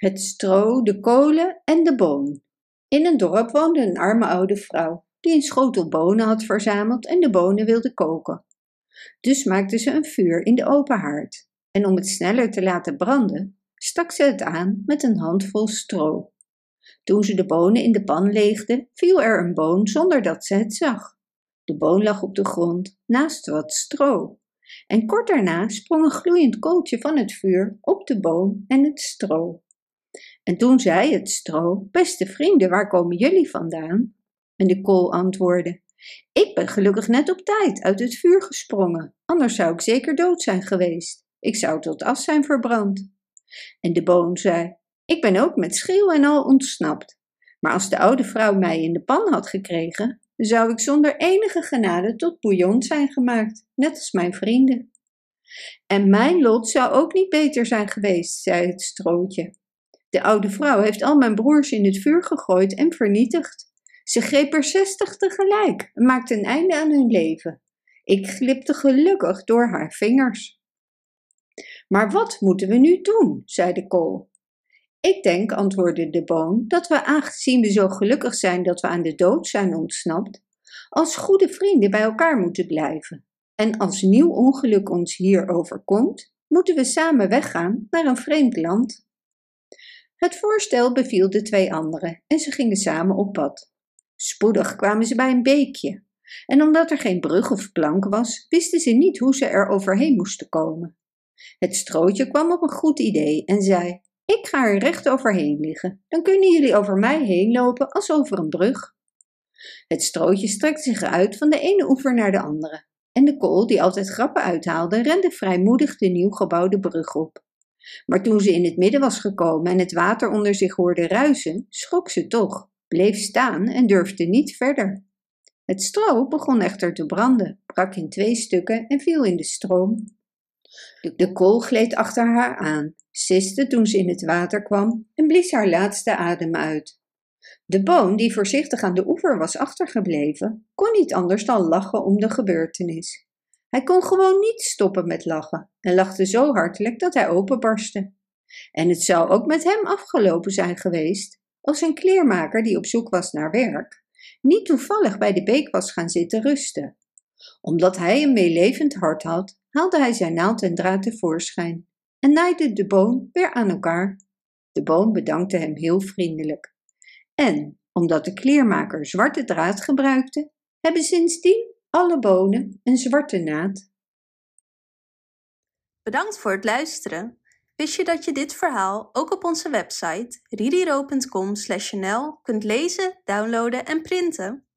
het stro, de kolen en de boon. In een dorp woonde een arme oude vrouw, die een schotel bonen had verzameld en de bonen wilde koken. Dus maakte ze een vuur in de open haard, en om het sneller te laten branden, stak ze het aan met een handvol stro. Toen ze de bonen in de pan leegde, viel er een boon zonder dat ze het zag. De boon lag op de grond, naast wat stro. En kort daarna sprong een gloeiend kooltje van het vuur op de boon en het stro. En toen zei het stro: Beste vrienden, waar komen jullie vandaan? En de kool antwoordde: Ik ben gelukkig net op tijd uit het vuur gesprongen, anders zou ik zeker dood zijn geweest. Ik zou tot as zijn verbrand. En de boon zei: Ik ben ook met schreeuw en al ontsnapt. Maar als de oude vrouw mij in de pan had gekregen, zou ik zonder enige genade tot bouillon zijn gemaakt, net als mijn vrienden. En mijn lot zou ook niet beter zijn geweest, zei het strootje. De oude vrouw heeft al mijn broers in het vuur gegooid en vernietigd. Ze greep er zestig tegelijk en maakte een einde aan hun leven. Ik glipte gelukkig door haar vingers. Maar wat moeten we nu doen? zei de kool. Ik denk, antwoordde de boon, dat we, aangezien we zo gelukkig zijn dat we aan de dood zijn ontsnapt, als goede vrienden bij elkaar moeten blijven. En als nieuw ongeluk ons hier overkomt, moeten we samen weggaan naar een vreemd land. Het voorstel beviel de twee anderen en ze gingen samen op pad. Spoedig kwamen ze bij een beekje. En omdat er geen brug of plank was, wisten ze niet hoe ze er overheen moesten komen. Het strootje kwam op een goed idee en zei: Ik ga er recht overheen liggen. Dan kunnen jullie over mij heen lopen als over een brug. Het strootje strekte zich uit van de ene oever naar de andere. En de kool, die altijd grappen uithaalde, rende vrijmoedig de nieuw gebouwde brug op. Maar toen ze in het midden was gekomen en het water onder zich hoorde ruisen, schrok ze toch, bleef staan en durfde niet verder. Het stro begon echter te branden, brak in twee stukken en viel in de stroom. De kool gleed achter haar aan, siste toen ze in het water kwam en blies haar laatste adem uit. De boon, die voorzichtig aan de oever was achtergebleven, kon niet anders dan lachen om de gebeurtenis. Hij kon gewoon niet stoppen met lachen en lachte zo hartelijk dat hij openbarstte. En het zou ook met hem afgelopen zijn geweest als een kleermaker die op zoek was naar werk niet toevallig bij de beek was gaan zitten rusten. Omdat hij een meelevend hart had, haalde hij zijn naald en draad tevoorschijn en naaide de boon weer aan elkaar. De boon bedankte hem heel vriendelijk. En omdat de kleermaker zwarte draad gebruikte, hebben sindsdien alle bonen een zwarte naad. Bedankt voor het luisteren. Wist je dat je dit verhaal ook op onze website ririro.com/nl kunt lezen, downloaden en printen?